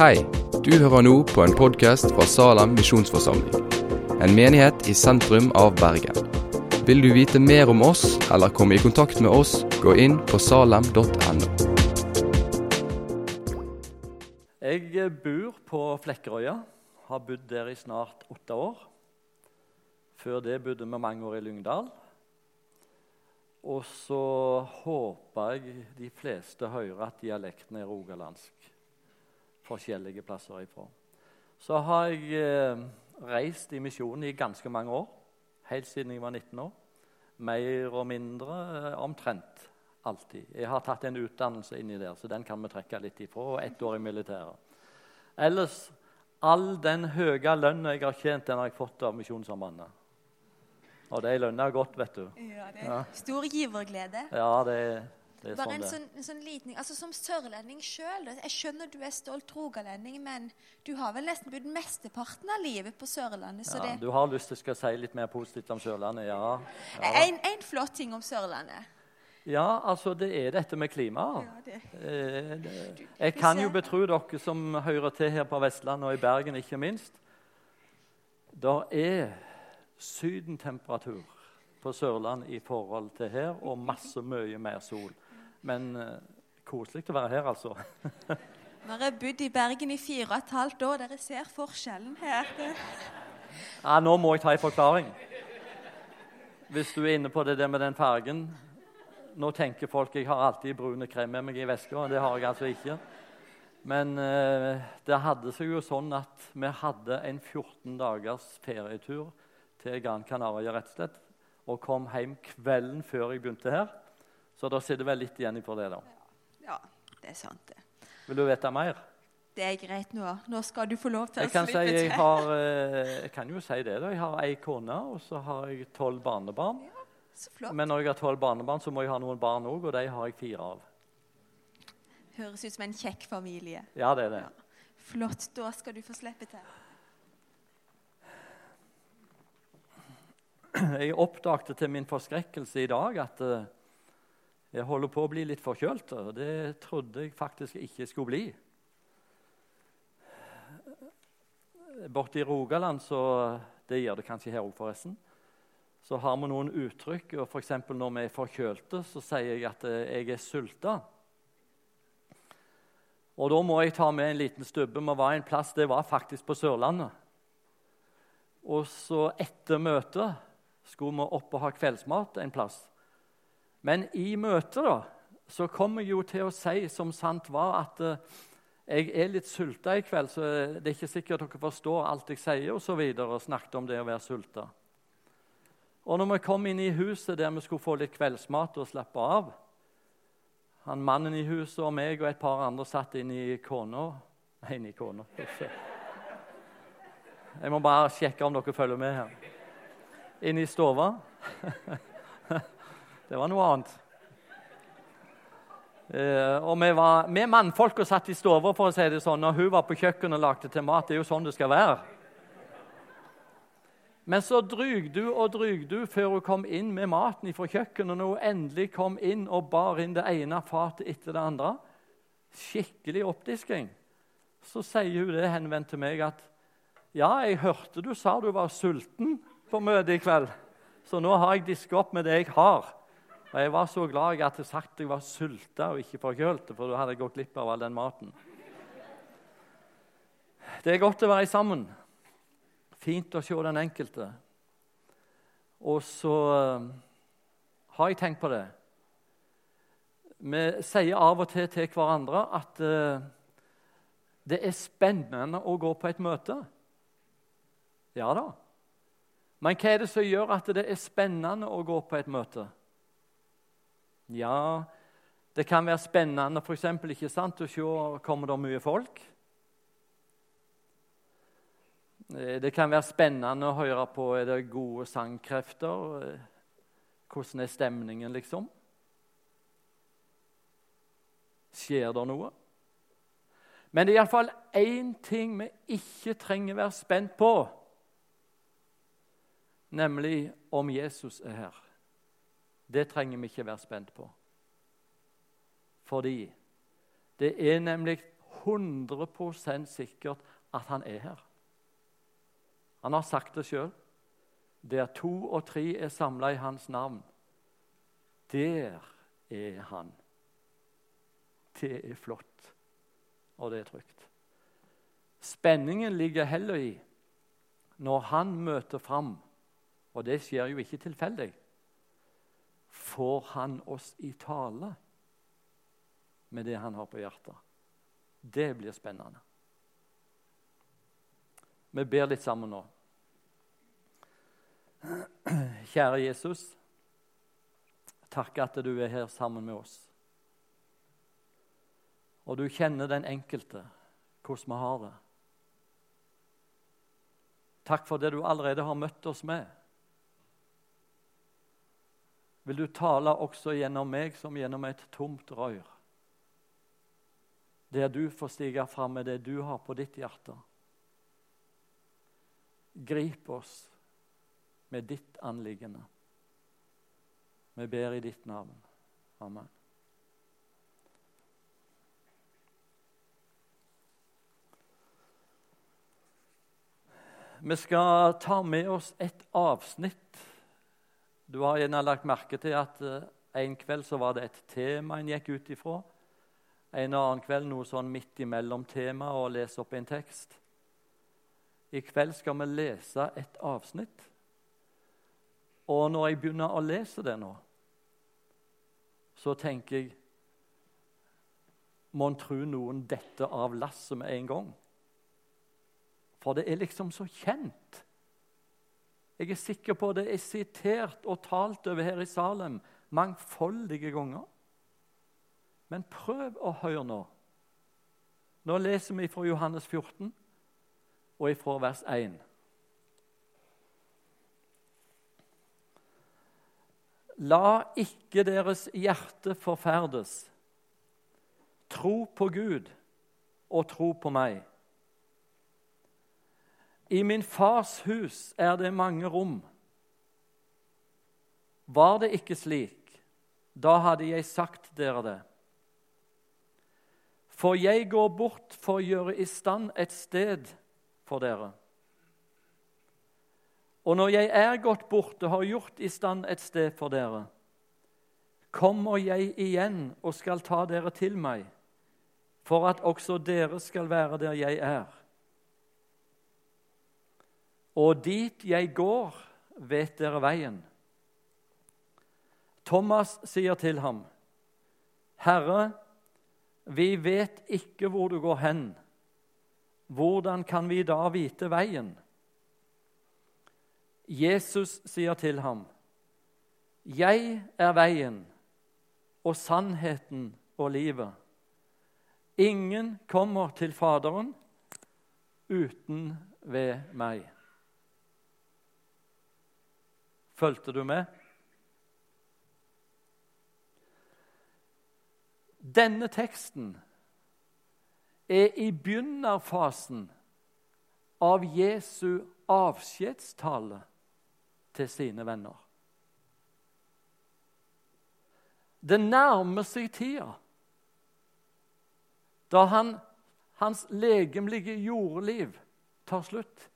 Hei, du hører nå på en podkast fra Salem misjonsforsamling. En menighet i sentrum av Bergen. Vil du vite mer om oss eller komme i kontakt med oss, gå inn på salem.no. Jeg bor på Flekkerøya. Har bodd der i snart åtte år. Før det bodde vi mange år i Lyngdal. Og så håper jeg de fleste hører at dialekten er rogalandsk. Forskjellige plasser ifra. Så har jeg eh, reist i misjonen i ganske mange år. Helt siden jeg var 19 år. Mer og mindre eh, omtrent alltid. Jeg har tatt en utdannelse inni der, så den kan vi trekke litt ifra. Og ett år i militæret. Ellers all den høye lønna jeg har tjent, den har jeg fått av Misjonssambandet. Og de lønner godt, vet du. Ja, det er Stor giverglede. Ja, det, det er Bare sånn en sånn, en sånn liten, altså Som sørlending sjøl Jeg skjønner du er stolt rogalending, men du har vel nesten bodd mesteparten av livet på Sørlandet. så ja, Du har lyst til å si litt mer positivt om Sørlandet? Ja. ja. en, en flott ting om Sørlandet. ja, altså det er dette med klimaet. Ja, det. Eh, Jeg kan jo betro dere som hører til her på Vestlandet og i Bergen, ikke minst. Det er sydentemperatur på Sørlandet i forhold til her, og masse mye mer sol. Men eh, koselig å være her, altså. Nå har bodd i Bergen i fire og et halvt år. Dere ser forskjellen her. Ja, nå må jeg ta en forklaring. Hvis du er inne på det der med den fargen Nå tenker folk jeg har alltid brune krem med meg i veska, det har jeg altså ikke. Men eh, det hadde seg jo sånn at vi hadde en 14 dagers ferietur til Gran Canaria rett og slett, og kom hjem kvelden før jeg begynte her. Så da sitter vel litt igjen for det. da. Ja, det er sant, det. Vil du vite mer? Det er greit nå. Nå skal du få lov til Jeg å slippe si, slippe jeg, til. har, eh, jeg kan jo si det. da. Jeg har ei kone, og så har jeg tolv barnebarn. Så flott. Men når jeg har tolv barnebarn, så må jeg ha noen barn òg, og de har jeg fire av. Høres ut som en kjekk familie. Ja, det er det. Flott. Da skal du få slippe til. Jeg oppdagte til min forskrekkelse i dag at eh, jeg holder på å bli litt forkjølt. og Det trodde jeg faktisk ikke skulle bli. Borte i Rogaland, så det gjør det kanskje her òg, forresten, så har vi noen uttrykk. og eksempel Når vi er forkjølte, så sier jeg at eh, jeg er sulta. Og da må jeg ta med en liten stubbe. Vi var en plass, Det var faktisk på Sørlandet. Og så etter møtet skulle vi opp og ha kveldsmat en plass. Men i møtet da, så kom jeg jo til å si som sant var, at eh, jeg er litt sulta i kveld, så det er ikke sikkert dere forstår alt jeg sier, og så videre, og snakket om det å være sulta. Og når vi kom inn i huset der vi skulle få litt kveldsmat og slappe av han Mannen i huset og meg og et par andre satt inne i kona Nei, inne i kona. Jeg må bare sjekke om dere følger med her. Inne i stua. Det var noe annet. Eh, og vi, var, vi mannfolka satt i stua, for å si det sånn, og hun var på kjøkkenet og lagde til mat. Det er jo sånn det skal være. Men så dryg du og dryg du før hun kom inn med maten fra kjøkkenet. Når hun endelig kom inn og bar inn det ene fatet etter det andre, skikkelig oppdisking, så sier hun det henvendt til meg at ja, jeg hørte du sa du var sulten på møtet i kveld, så nå har jeg diska opp med det jeg har. Og Jeg var så glad jeg hadde sagt at jeg var sulta og ikke forkjølt, for da hadde jeg gått glipp av all den maten. Det er godt å være sammen. Fint å se den enkelte. Og så eh, har jeg tenkt på det. Vi sier av og til til hverandre at eh, det er spennende å gå på et møte. Ja da. Men hva er det som gjør at det er spennende å gå på et møte? Ja, det kan være spennende for eksempel, ikke sant, å se kommer det mye folk. Eh, Det kan være spennende å høre på er det gode sangkrefter. Eh, Hvordan er stemningen, liksom? Skjer det noe? Men det er iallfall én ting vi ikke trenger være spent på, nemlig om Jesus er her. Det trenger vi ikke være spent på. Fordi det er nemlig 100% sikkert at han er her. Han har sagt det sjøl. Der to og tre er samla i hans navn, der er han. Det er flott, og det er trygt. Spenningen ligger heller i når han møter fram, og det skjer jo ikke tilfeldig, får han oss i tale med det han har på hjertet. Det blir spennende. Vi ber litt sammen nå. Kjære Jesus. Takk at du er her sammen med oss. Og du kjenner den enkelte, hvordan vi har det. Takk for det du allerede har møtt oss med. Vil du tale også gjennom meg som gjennom et tomt rør? Der du får stige fram med det du har på ditt hjerte. Grip oss med ditt anliggende. Vi ber i ditt navn. Amen. Vi skal ta med oss et avsnitt. Du har gjerne lagt merke til at eh, en kveld så var det et tema en gikk ut ifra. En annen kveld noe sånn midt imellom temaet og lese opp en tekst. I kveld skal vi lese et avsnitt. Og når jeg begynner å lese det nå, så tenker jeg Mon tru noen dette av lasset med en gang? For det er liksom så kjent. Jeg er sikker på det er sitert og talt over her i Salem mangfoldige ganger. Men prøv å høre nå. Nå leser vi fra Johannes 14 og fra vers 1. La ikke deres hjerte forferdes. Tro på Gud og tro på meg. I min fars hus er det mange rom. Var det ikke slik, da hadde jeg sagt dere det. For jeg går bort for å gjøre i stand et sted for dere. Og når jeg er gått bort og har gjort i stand et sted for dere, kommer jeg igjen og skal ta dere til meg, for at også dere skal være der jeg er. Og dit jeg går, vet dere veien. Thomas sier til ham, Herre, vi vet ikke hvor du går hen. Hvordan kan vi da vite veien? Jesus sier til ham, 'Jeg er veien og sannheten og livet.' Ingen kommer til Faderen uten ved meg. Fulgte du med? Denne teksten er i begynnerfasen av Jesu avskjedstale til sine venner. Det nærmer seg tida da han, hans legemlige jordliv tar slutt.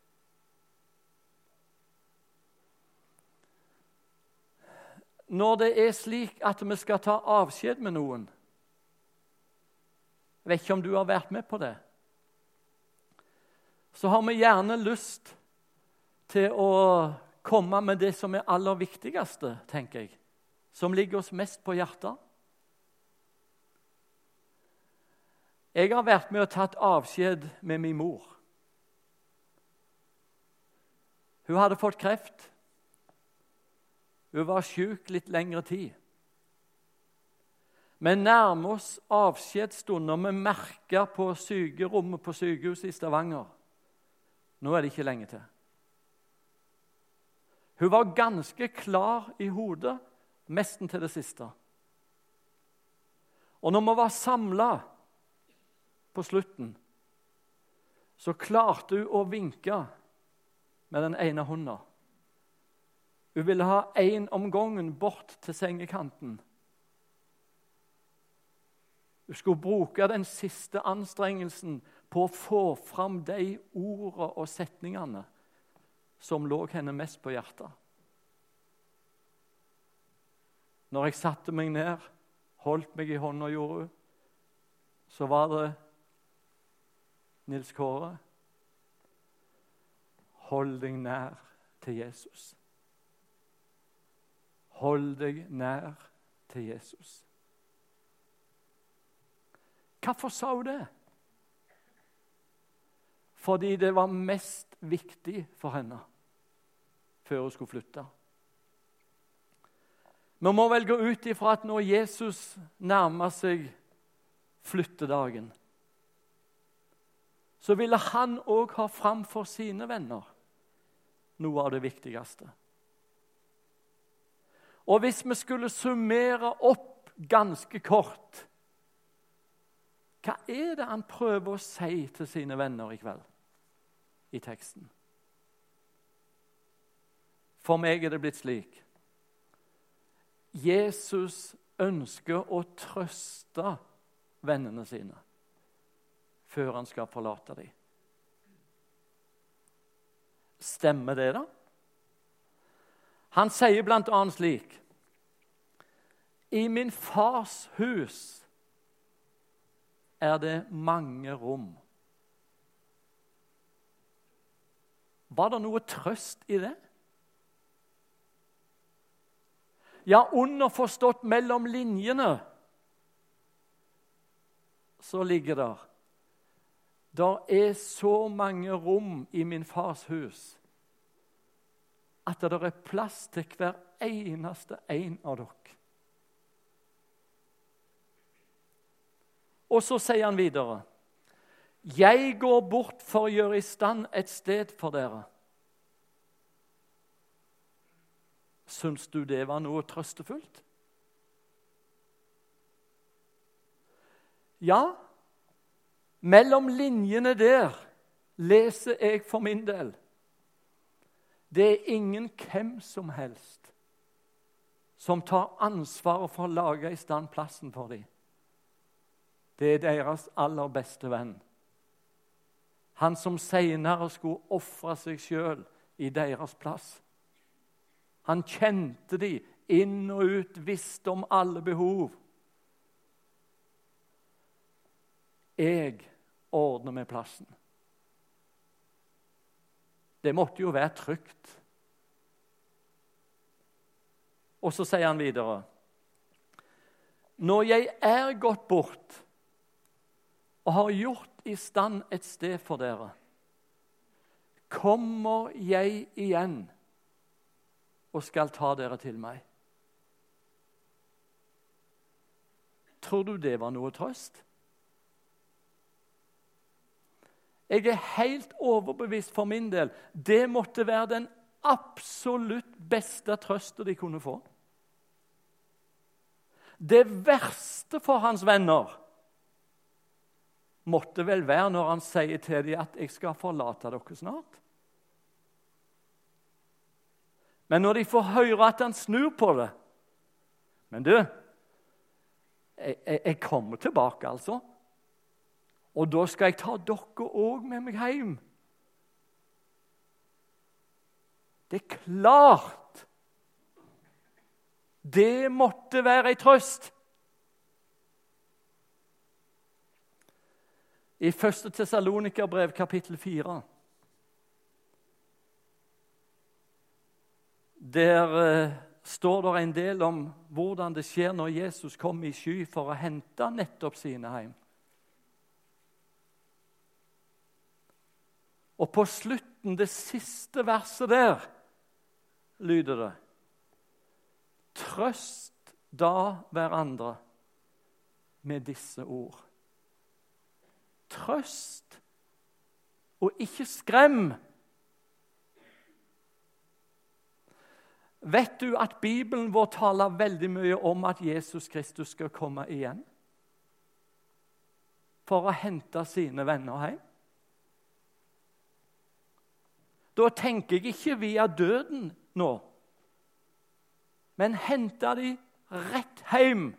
Når det er slik at vi skal ta avskjed med noen Jeg vet ikke om du har vært med på det. Så har vi gjerne lyst til å komme med det som er aller viktigste, tenker jeg. Som ligger oss mest på hjertet. Jeg har vært med og tatt avskjed med min mor. Hun hadde fått kreft. Hun var syk litt lengre tid. Vi nærmer oss avskjedsstunder. Vi merker på sykerommet på sykehuset i Stavanger. Nå er det ikke lenge til. Hun var ganske klar i hodet, nesten til det siste. Og når vi var samla på slutten, så klarte hun å vinke med den ene hånda. Hun ville ha én om gangen bort til sengekanten. Hun skulle bruke den siste anstrengelsen på å få fram de ordene og setningene som lå henne mest på hjertet. Når jeg satte meg ned, holdt meg i hånda, gjorde hun, så var det Nils Kåre. Hold deg nær til Jesus. Hold deg nær til Jesus. Hvorfor sa hun det? Fordi det var mest viktig for henne før hun skulle flytte. Vi må vel gå ut ifra at når Jesus nærmer seg flyttedagen, så ville han òg ha framfor sine venner noe av det viktigste. Og hvis vi skulle summere opp ganske kort Hva er det han prøver å si til sine venner i kveld i teksten? For meg er det blitt slik Jesus ønsker å trøste vennene sine før han skal forlate dem. Stemmer det, da? Han sier bl.a. slik I min fars hus er det mange rom. Var det noe trøst i det? Ja, underforstått mellom linjene, så ligger der Der er så mange rom i min fars hus at det er plass til hver eneste en av dere. Og så sier han videre.: Jeg går bort for å gjøre i stand et sted for dere. Syns du det var noe trøstefullt? Ja, mellom linjene der leser jeg for min del det er ingen hvem som helst som tar ansvaret for å lage i stand plassen for dem. Det er deres aller beste venn. Han som senere skulle ofre seg sjøl i deres plass. Han kjente de inn og ut, visste om alle behov. Jeg ordner med plassen. Det måtte jo være trygt. Og så sier han videre Når jeg er gått bort og har gjort i stand et sted for dere, kommer jeg igjen og skal ta dere til meg. Tror du det var noe trøst? Jeg er helt overbevist for min del. Det måtte være den absolutt beste trøsta de kunne få. Det verste for hans venner måtte vel være når han sier til dem at 'jeg skal forlate dere snart'. Men når de får høre at han snur på det Men du, jeg, jeg, jeg kommer tilbake, altså. Og da skal jeg ta dere òg med meg hjem. Det er klart Det måtte være ei trøst. I 1. Tessalonikerbrev, kapittel 4 Der eh, står det en del om hvordan det skjer når Jesus kommer i sky for å hente nettopp sine hjem. Og på slutten, det siste verset der, lyder det Trøst da hverandre med disse ord. Trøst og ikke skrem. Vet du at Bibelen vår taler veldig mye om at Jesus Kristus skal komme igjen? For å hente sine venner hjem? Da tenker jeg ikke via døden nå, men henter de rett hjem.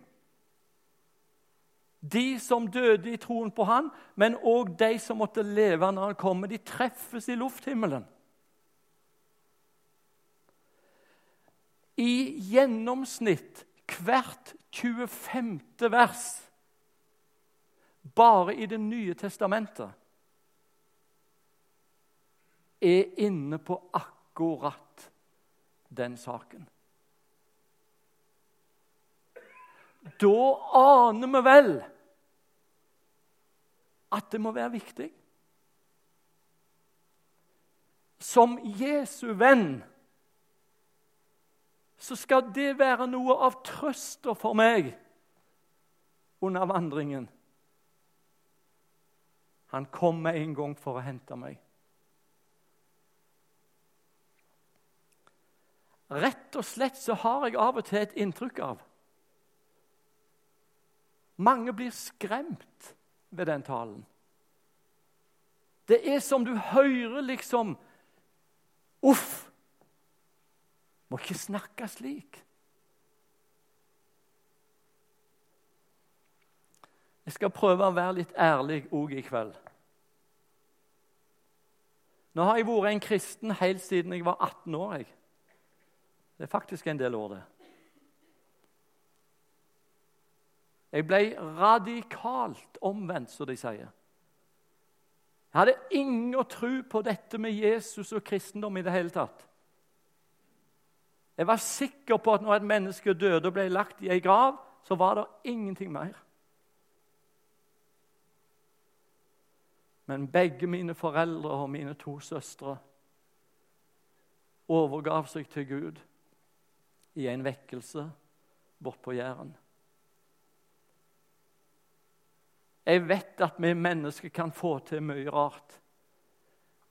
De som døde i troen på han, men òg de som måtte leve når han kommer. De treffes i lufthimmelen. I gjennomsnitt hvert 25. vers bare i Det nye testamentet er inne på akkurat den saken. Da aner vi vel at det må være viktig. Som Jesu venn så skal det være noe av trøsta for meg under vandringen. Han kommer en gang for å hente meg. Rett og slett så har jeg av og til et inntrykk av Mange blir skremt ved den talen. Det er som du hører liksom Uff! Må ikke snakke slik. Jeg skal prøve å være litt ærlig òg i kveld. Nå har jeg vært en kristen helt siden jeg var 18 år. Jeg. Det er faktisk en del år, det. Jeg ble radikalt omvendt, som de sier. Jeg hadde ingen tro på dette med Jesus og kristendom i det hele tatt. Jeg var sikker på at når et menneske døde og ble lagt i ei grav, så var det ingenting mer. Men begge mine foreldre og mine to søstre overgav seg til Gud i en vekkelse bortpå Jæren. Jeg vet at vi mennesker kan få til mye rart.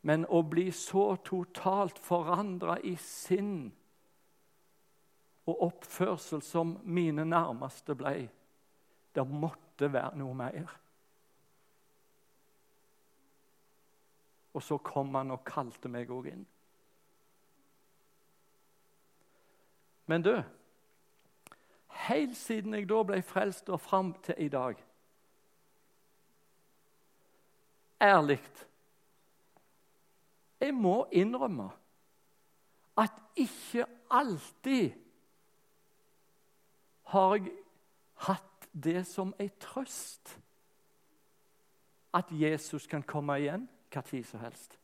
Men å bli så totalt forandra i sinn og oppførsel som mine nærmeste ble, det måtte være noe mer. Og så kom han og kalte meg òg inn. Men du, helt siden jeg da ble frelst og fram til i dag Ærlig Jeg må innrømme at ikke alltid har jeg hatt det som ei trøst at Jesus kan komme igjen når som helst.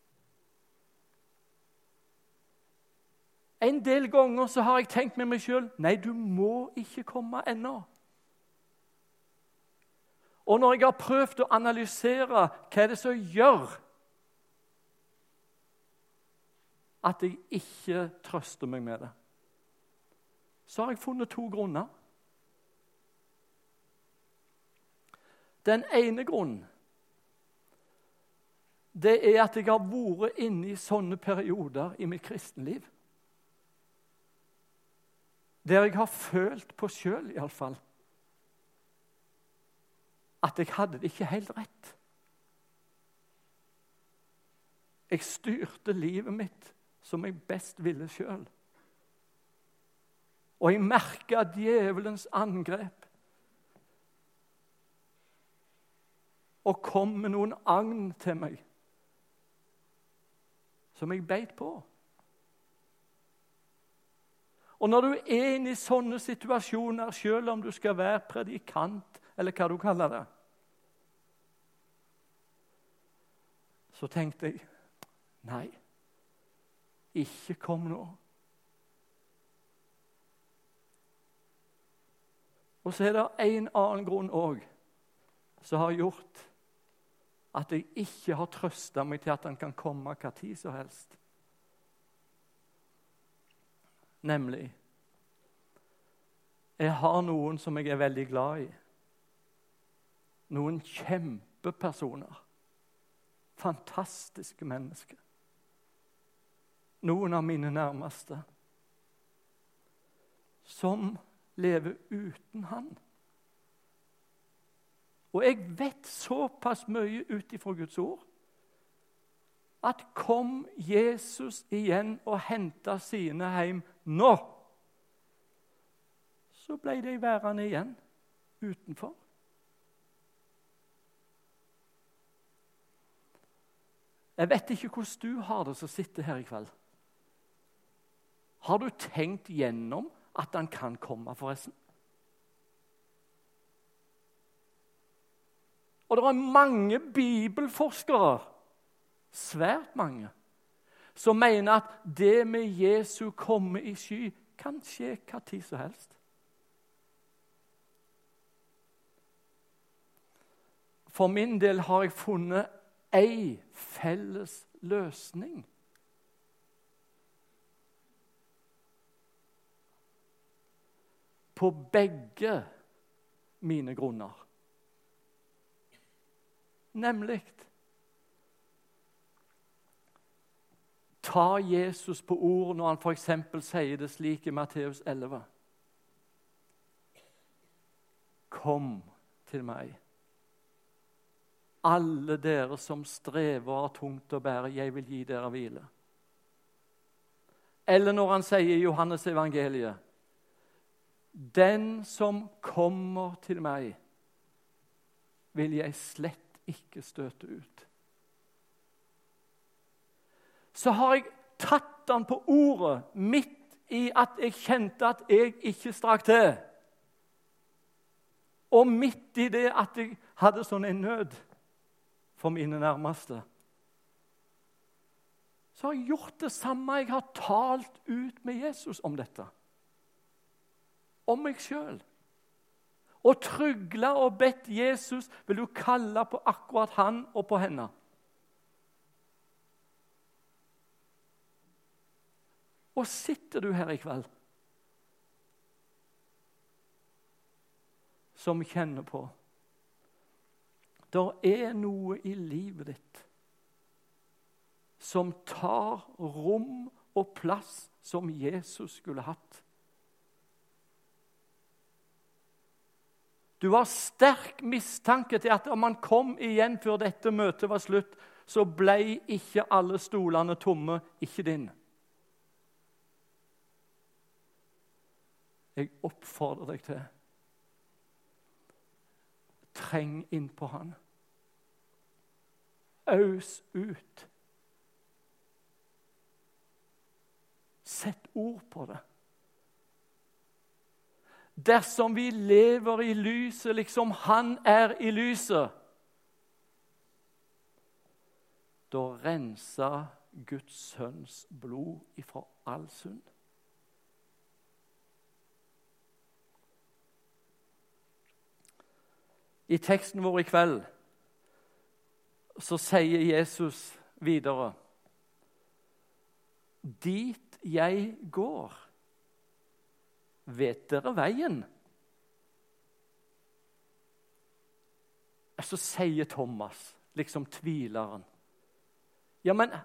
En del ganger så har jeg tenkt med meg sjøl nei, du må ikke komme ennå. Og når jeg har prøvd å analysere hva det er som gjør at jeg ikke trøster meg med det, så har jeg funnet to grunner. Den ene grunnen det er at jeg har vært inne i sånne perioder i mitt kristenliv der jeg har følt på sjøl, iallfall, at jeg hadde det ikke helt rett. Jeg styrte livet mitt som jeg best ville sjøl. Og jeg merka djevelens angrep. Og kom med noen agn til meg som jeg beit på. Og når du er inne i sånne situasjoner, selv om du skal være predikant, eller hva du kaller det, så tenkte jeg nei, ikke kom nå. Og så er det en annen grunn òg som har gjort at jeg ikke har trøsta meg til at han kan komme hva tid som helst. Nemlig Jeg har noen som jeg er veldig glad i. Noen kjempepersoner. Fantastiske mennesker. Noen av mine nærmeste som lever uten han. Og jeg vet såpass mye ut ifra Guds ord at kom Jesus igjen og henta sine hjem nå Så ble de værende igjen utenfor. Jeg vet ikke hvordan du har det som sitter her i kveld. Har du tenkt gjennom at han kan komme, forresten? Og det er mange bibelforskere, svært mange, som mener at det med Jesu komme i sky kan skje hva tid som helst. For min del har jeg funnet ei felles løsning. På begge mine grunner. Nemlig Ta Jesus på ord når han f.eks. sier det slik i Matteus 11. Kom til meg alle dere som strever og har tungt å bære, jeg vil gi dere hvile. Eller når han sier i Johannes evangeliet Den som kommer til meg, vil jeg slett ikke støte ut. Så har jeg tatt han på ordet midt i at jeg kjente at jeg ikke strakk til. Og midt i det at jeg hadde sånn en nød for mine nærmeste. Så har jeg gjort det samme. Jeg har talt ut med Jesus om dette. Om meg sjøl. Og trygla og bedt Jesus vil du kalle på akkurat han og på henne. Og sitter du her i kveld som kjenner på det er noe i livet ditt som tar rom og plass som Jesus skulle hatt. Du har sterk mistanke til at om han kom igjen før dette møtet var slutt, så ble ikke alle stolene tomme, ikke din. Jeg oppfordrer deg til Treng inn på han. Aus ut. Sett ord på det. Dersom vi lever i lyset liksom han er i lyset, da renser Guds sønns blod ifra all synd. I teksten vår i kveld så sier Jesus videre Dit jeg går, vet dere veien? Så sier Thomas, liksom tvileren Ja, men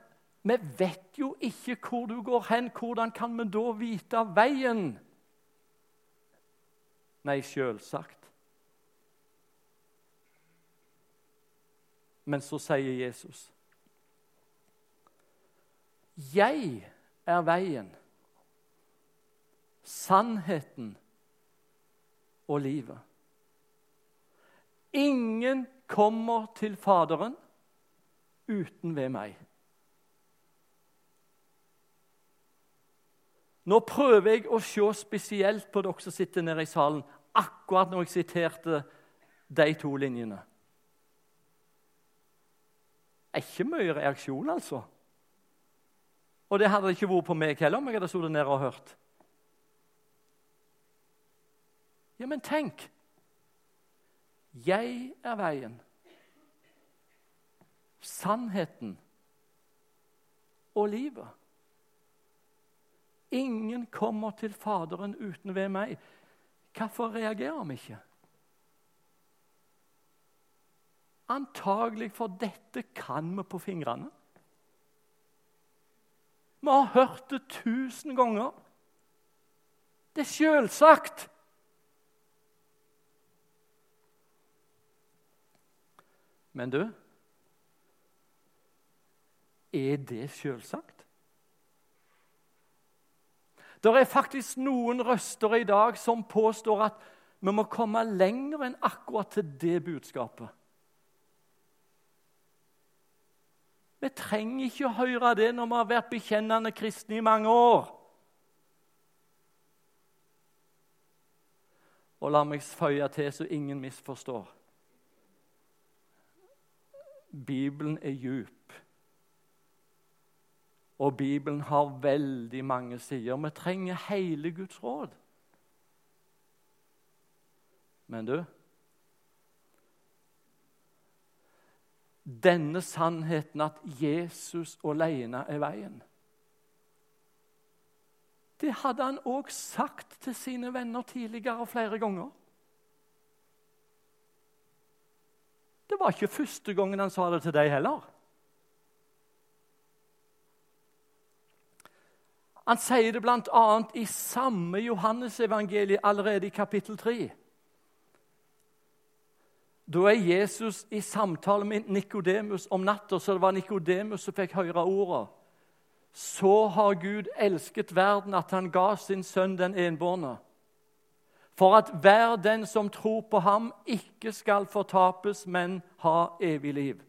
vi vet jo ikke hvor du går hen. Hvordan kan vi da vite veien? Nei, selvsagt. Men så sier Jesus Jeg er veien, sannheten og livet. Ingen kommer til Faderen uten ved meg. Nå prøver jeg å se spesielt på dere som sitter nede i salen, akkurat når jeg siterte de to linjene er ikke mye reaksjon, altså. Og det hadde ikke vært på meg heller om jeg hadde sittet nede og hørt. Ja, men tenk Jeg er veien, sannheten og livet. Ingen kommer til Faderen uten ved meg. Hvorfor reagerer vi ikke? Antagelig for dette kan vi på fingrene. Vi har hørt det tusen ganger. Det er selvsagt. Men du Er det selvsagt? Det er faktisk noen røster i dag som påstår at vi må komme lenger enn akkurat til det budskapet. Vi trenger ikke å høre det når vi har vært bekjennende kristne i mange år. Og la meg føye til så ingen misforstår. Bibelen er djup. Og Bibelen har veldig mange sider. Vi trenger hele Guds råd. Men du Denne sannheten at Jesus alene er veien Det hadde han òg sagt til sine venner tidligere flere ganger. Det var ikke første gangen han sa det til deg heller. Han sier det bl.a. i samme Johannesevangeliet allerede i kapittel 3. Da er Jesus i samtale med Nikodemus om natta, så det var Nikodemus som fikk høre ordet. Så har Gud elsket verden at han ga sin sønn den enbårne. For at hver den som tror på ham, ikke skal fortapes, men ha evig liv.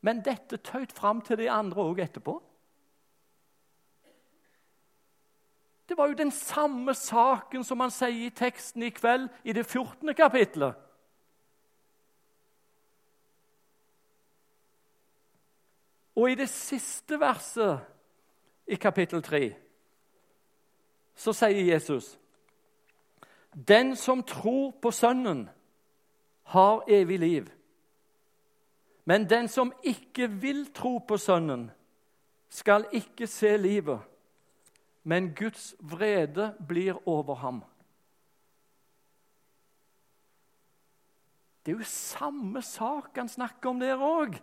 Men dette tøyt fram til de andre òg etterpå. Det var jo den samme saken som han sier i teksten i kveld, i det 14. kapittelet. Og i det siste verset i kapittel 3 så sier Jesus Den som tror på Sønnen, har evig liv. Men den som ikke vil tro på Sønnen, skal ikke se livet men Guds vrede blir over ham. Det er jo samme sak han snakker om der òg.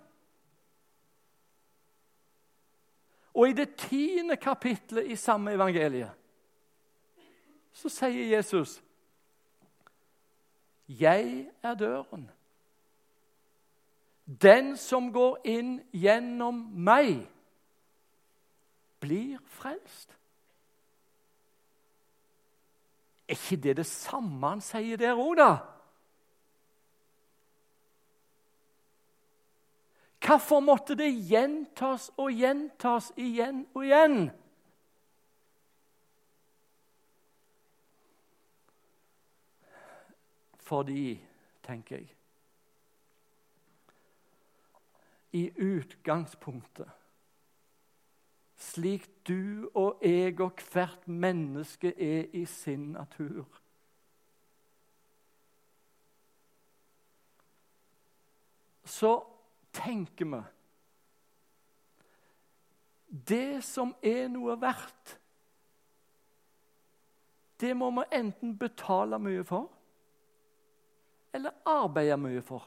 Og i det tiende kapitlet i samme evangeliet så sier Jesus Jeg er døren. Den som går inn gjennom meg, blir frelst. Er ikke det det samme han sier der òg, da? Hvorfor måtte det gjentas og gjentas igjen og igjen? Fordi, tenker jeg I utgangspunktet slik du og jeg og hvert menneske er i sin natur. Så tenker vi Det som er noe verdt, det må vi enten betale mye for eller arbeide mye for.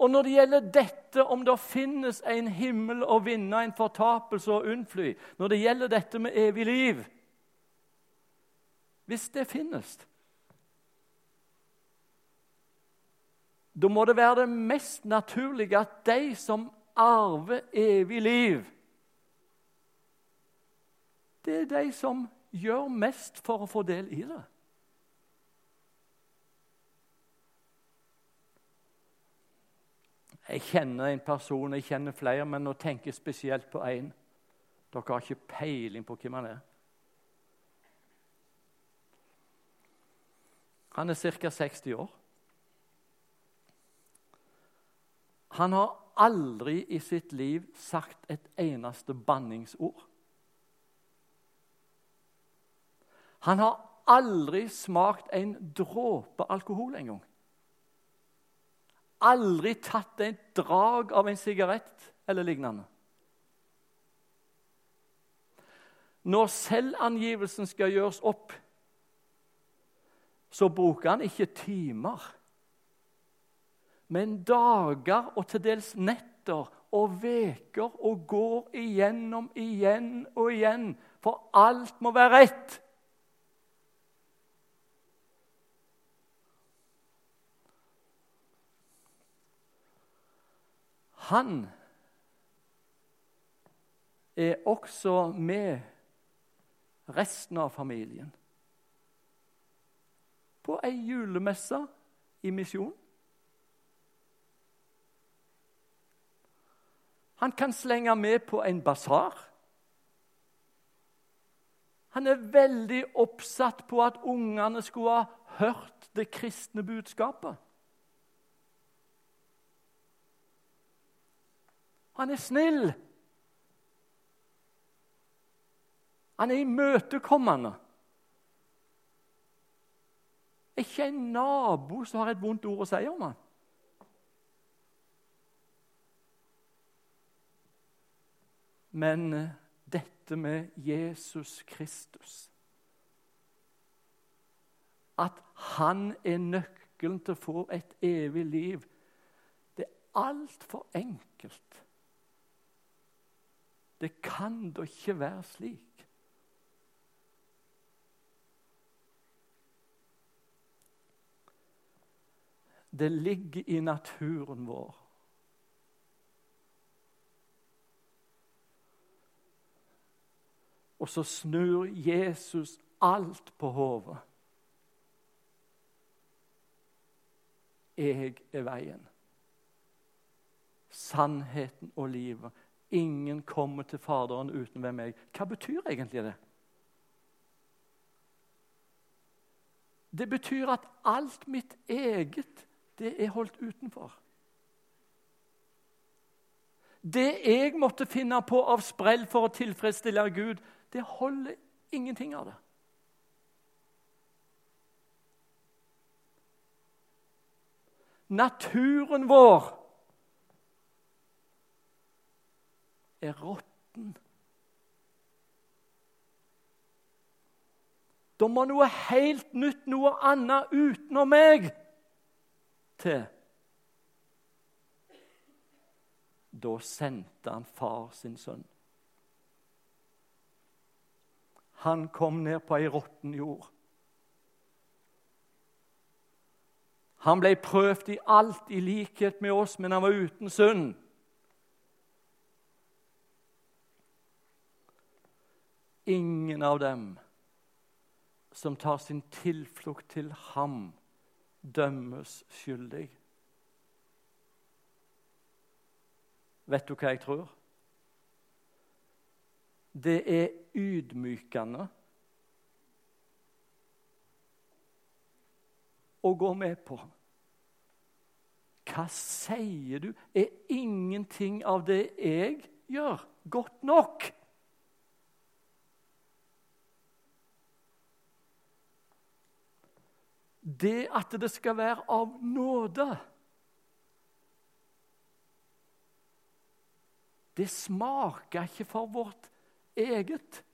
Og når det gjelder dette, om det finnes en himmel å vinne, en fortapelse å unnfly Når det gjelder dette med evig liv Hvis det finnes Da må det være det mest naturlige at de som arver evig liv Det er de som gjør mest for å få del i det. Jeg kjenner en person, jeg kjenner flere, men nå tenker jeg spesielt på én. Dere har ikke peiling på hvem han er. Han er ca. 60 år. Han har aldri i sitt liv sagt et eneste banningsord. Han har aldri smakt en dråpe alkohol engang aldri tatt et drag av en sigarett eller lignende. Når selvangivelsen skal gjøres opp, så bruker han ikke timer, men dager og til dels netter og veker og går igjennom igjen og igjen, for alt må være rett. Han er også med resten av familien på ei julemesse i misjon. Han kan slenge med på en basar. Han er veldig oppsatt på at ungene skulle ha hørt det kristne budskapet. Han er snill. Han er imøtekommende. Ikke en nabo som har et vondt ord å si om han. Men eh, dette med Jesus Kristus At han er nøkkelen til å få et evig liv, det er altfor enkelt. Det kan da ikke være slik. Det ligger i naturen vår. Og så snur Jesus alt på hodet. Jeg er veien, sannheten og livet. Ingen kommer til Faderen uten ved meg. Hva betyr egentlig det? Det betyr at alt mitt eget det er holdt utenfor. Det jeg måtte finne på av sprell for å tilfredsstille Gud, det holder ingenting av det. Naturen vår er råtten. Da må noe helt nytt, noe annet utenom meg, til. Da sendte han far sin sønn. Han kom ned på ei råtten jord. Han ble prøvd i alt i likhet med oss, men han var uten synd. Ingen av dem som tar sin tilflukt til ham, dømmes skyldig. Vet du hva jeg tror? Det er ydmykende å gå med på. Hva sier du? Er ingenting av det jeg gjør, godt nok? det at det skal være av nåde Det smaker ikke for vårt eget.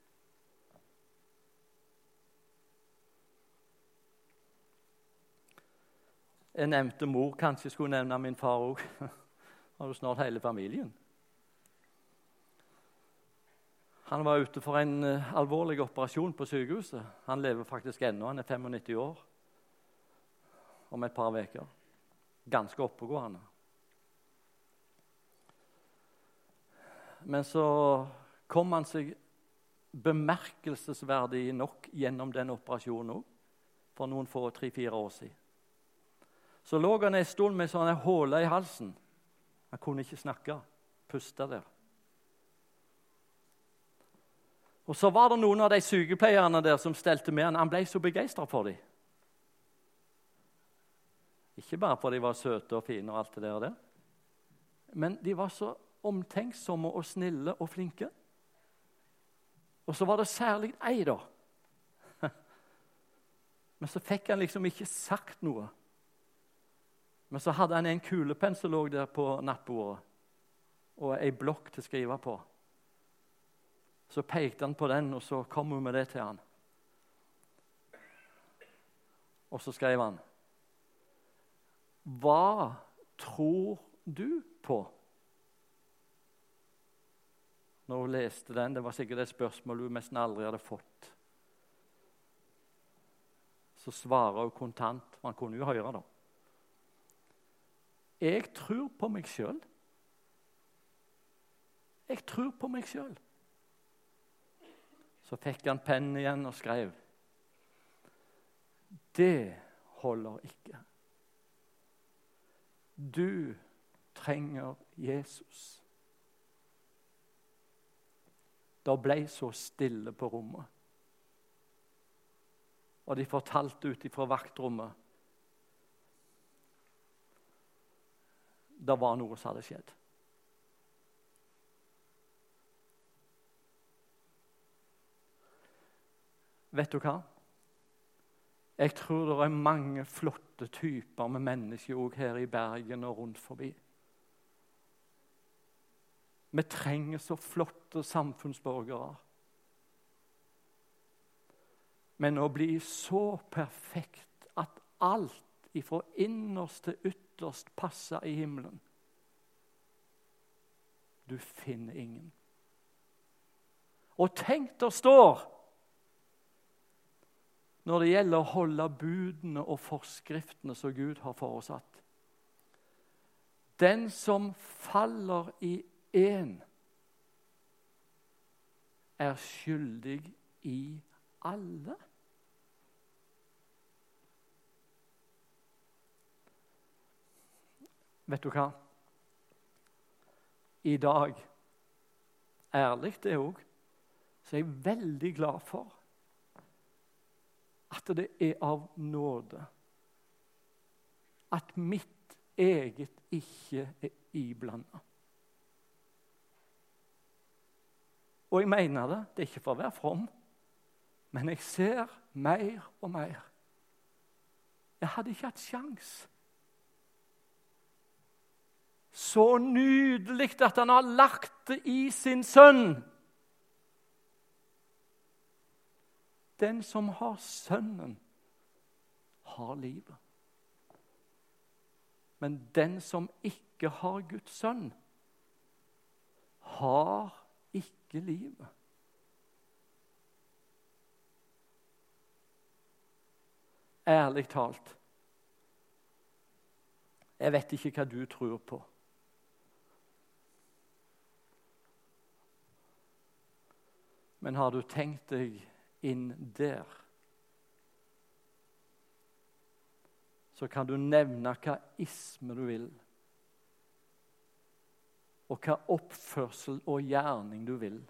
Jeg nevnte mor. Kanskje skulle nevne min far òg. Har du snart hele familien. Han var ute for en uh, alvorlig operasjon på sykehuset. Han lever faktisk ennå. Han er 95 år om et par uker. Ganske oppegående. Men så kom han seg bemerkelsesverdig nok gjennom den operasjonen òg, for noen få tre-fire år siden. Så lå han en stund med sånne huller i halsen. Han kunne ikke snakke, puste der. Og Så var det noen av de sykepleierne der som stelte med han. Han ble så begeistra for dem. Ikke bare fordi de var søte og fine, og alt det der, men de var så omtenksomme og snille og flinke. Og så var det særlig ei, da. Men så fikk han liksom ikke sagt noe. Men så hadde han en kulepenn som lå der på nattbordet, og ei blokk til å skrive på. Så pekte han på den, og så kom hun med det til han. Og så skrev han hva tror du på? Når hun leste den, Det var sikkert et spørsmål hun nesten aldri hadde fått. Så svarer hun kontant. Man kunne jo høre, da. Jeg tror på meg sjøl. Jeg tror på meg sjøl. Så fikk han pennen igjen og skrev. Det holder ikke. Du trenger Jesus. Det ble så stille på rommet. Og de fortalte ut ifra vaktrommet Det var noe som hadde skjedd. Vet du hva? Jeg tror det er mange flotte typer med mennesker òg her i Bergen og rundt forbi. Vi trenger så flotte samfunnsborgere. Men å bli så perfekt at alt ifra innerst til ytterst passer i himmelen Du finner ingen. Og tenk der står når det gjelder å holde budene og forskriftene som Gud har foresatt. Den som faller i én, er skyldig i alle. Vet du hva? I dag, ærlig det òg, så er jeg veldig glad for at det er av nåde. At mitt eget ikke er iblanda. Og jeg mener det. Det er ikke for å være from, men jeg ser mer og mer. Jeg hadde ikke hatt sjans. Så nydelig at han har lagt det i sin sønn. Den som har Sønnen, har livet. Men den som ikke har Guds sønn, har ikke livet. Ærlig talt Jeg vet ikke hva du tror på. Men har du tenkt deg inn der, så kan du nevne hva isme du vil, og hva oppførsel og gjerning du vil.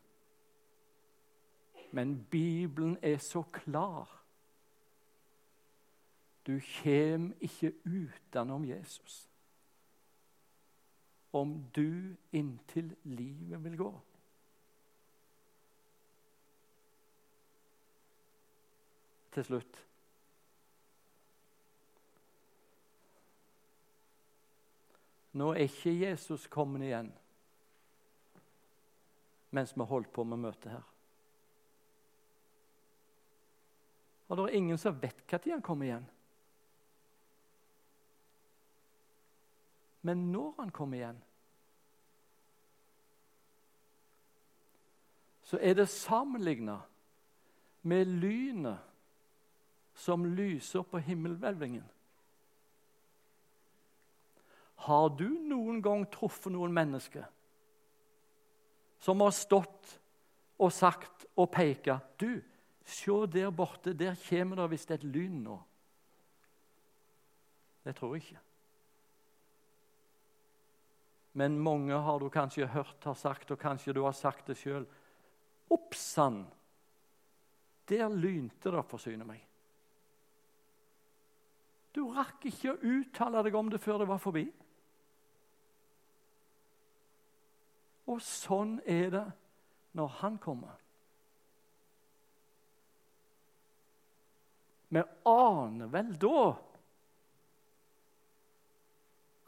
Men Bibelen er så klar. Du kommer ikke utenom Jesus om du inntil livet vil gå. til slutt. Nå er ikke Jesus kommet igjen mens vi holdt på med møtet her. Og det er ingen som vet når han kommer igjen. Men når han kommer igjen, så er det sammenligna med lynet som lyser på himmelhvelvingen. Har du noen gang truffet noen mennesker som har stått og sagt og peka Du, se der borte, der kommer det visst et lyn nå. Det tror jeg ikke. Men mange har du kanskje hørt har sagt, og kanskje du har sagt det sjøl. Oppsann! Der lynte det, forsyne meg. Du rakk ikke å uttale deg om det før det var forbi. Og sånn er det når han kommer. Vi aner vel da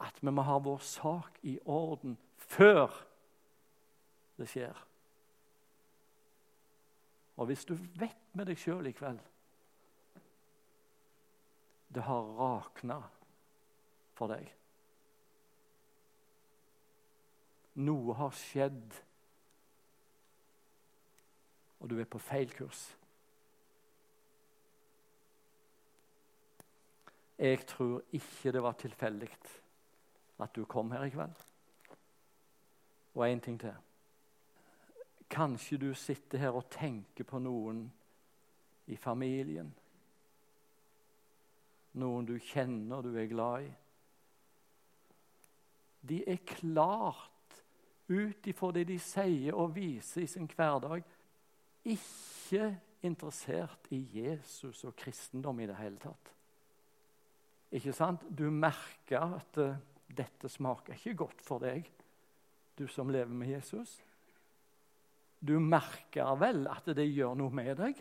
at vi må ha vår sak i orden før det skjer. Og hvis du vet med deg sjøl i kveld det har rakna for deg. Noe har skjedd, og du er på feil kurs. Jeg tror ikke det var tilfeldig at du kom her i kveld. Og én ting til. Kanskje du sitter her og tenker på noen i familien noen du kjenner, du er glad i. De er klart, ut ifra det de sier og viser i sin hverdag, ikke interessert i Jesus og kristendom i det hele tatt. Ikke sant? Du merker at uh, dette smaker ikke godt for deg, du som lever med Jesus. Du merker vel at det gjør noe med deg.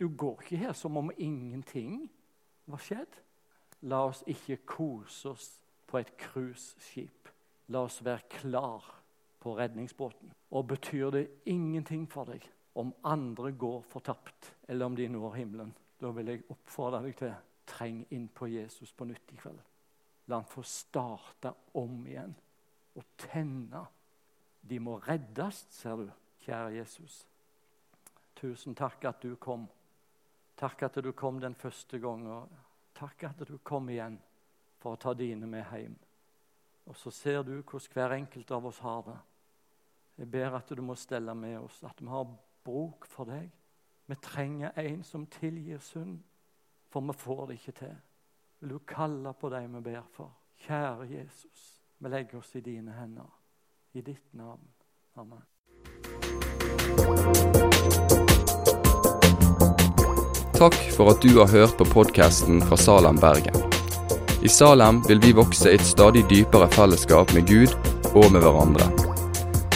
Du går ikke her som om ingenting var skjedd. La oss ikke kose oss på et cruiseskip. La oss være klar på redningsbåten. Og betyr det ingenting for deg om andre går fortapt, eller om de når himmelen, da vil jeg oppfordre deg til treng inn på Jesus på nytt i kveld. La han få starte om igjen og tenne. De må reddes, ser du, kjære Jesus. Tusen takk at du kom. Takk at du kom den første gangen. Takk at du kom igjen for å ta dine med hjem. Og så ser du hvordan hver enkelt av oss har det. Jeg ber at du må stelle med oss, at vi har bruk for deg. Vi trenger en som tilgir synd, for vi får det ikke til. Vil du kalle på deg vi ber for? Kjære Jesus, vi legger oss i dine hender. I ditt navn. Amen. Takk for at du har hørt på podkasten fra Salem, Bergen. I Salem vil vi vokse i et stadig dypere fellesskap med Gud og med hverandre.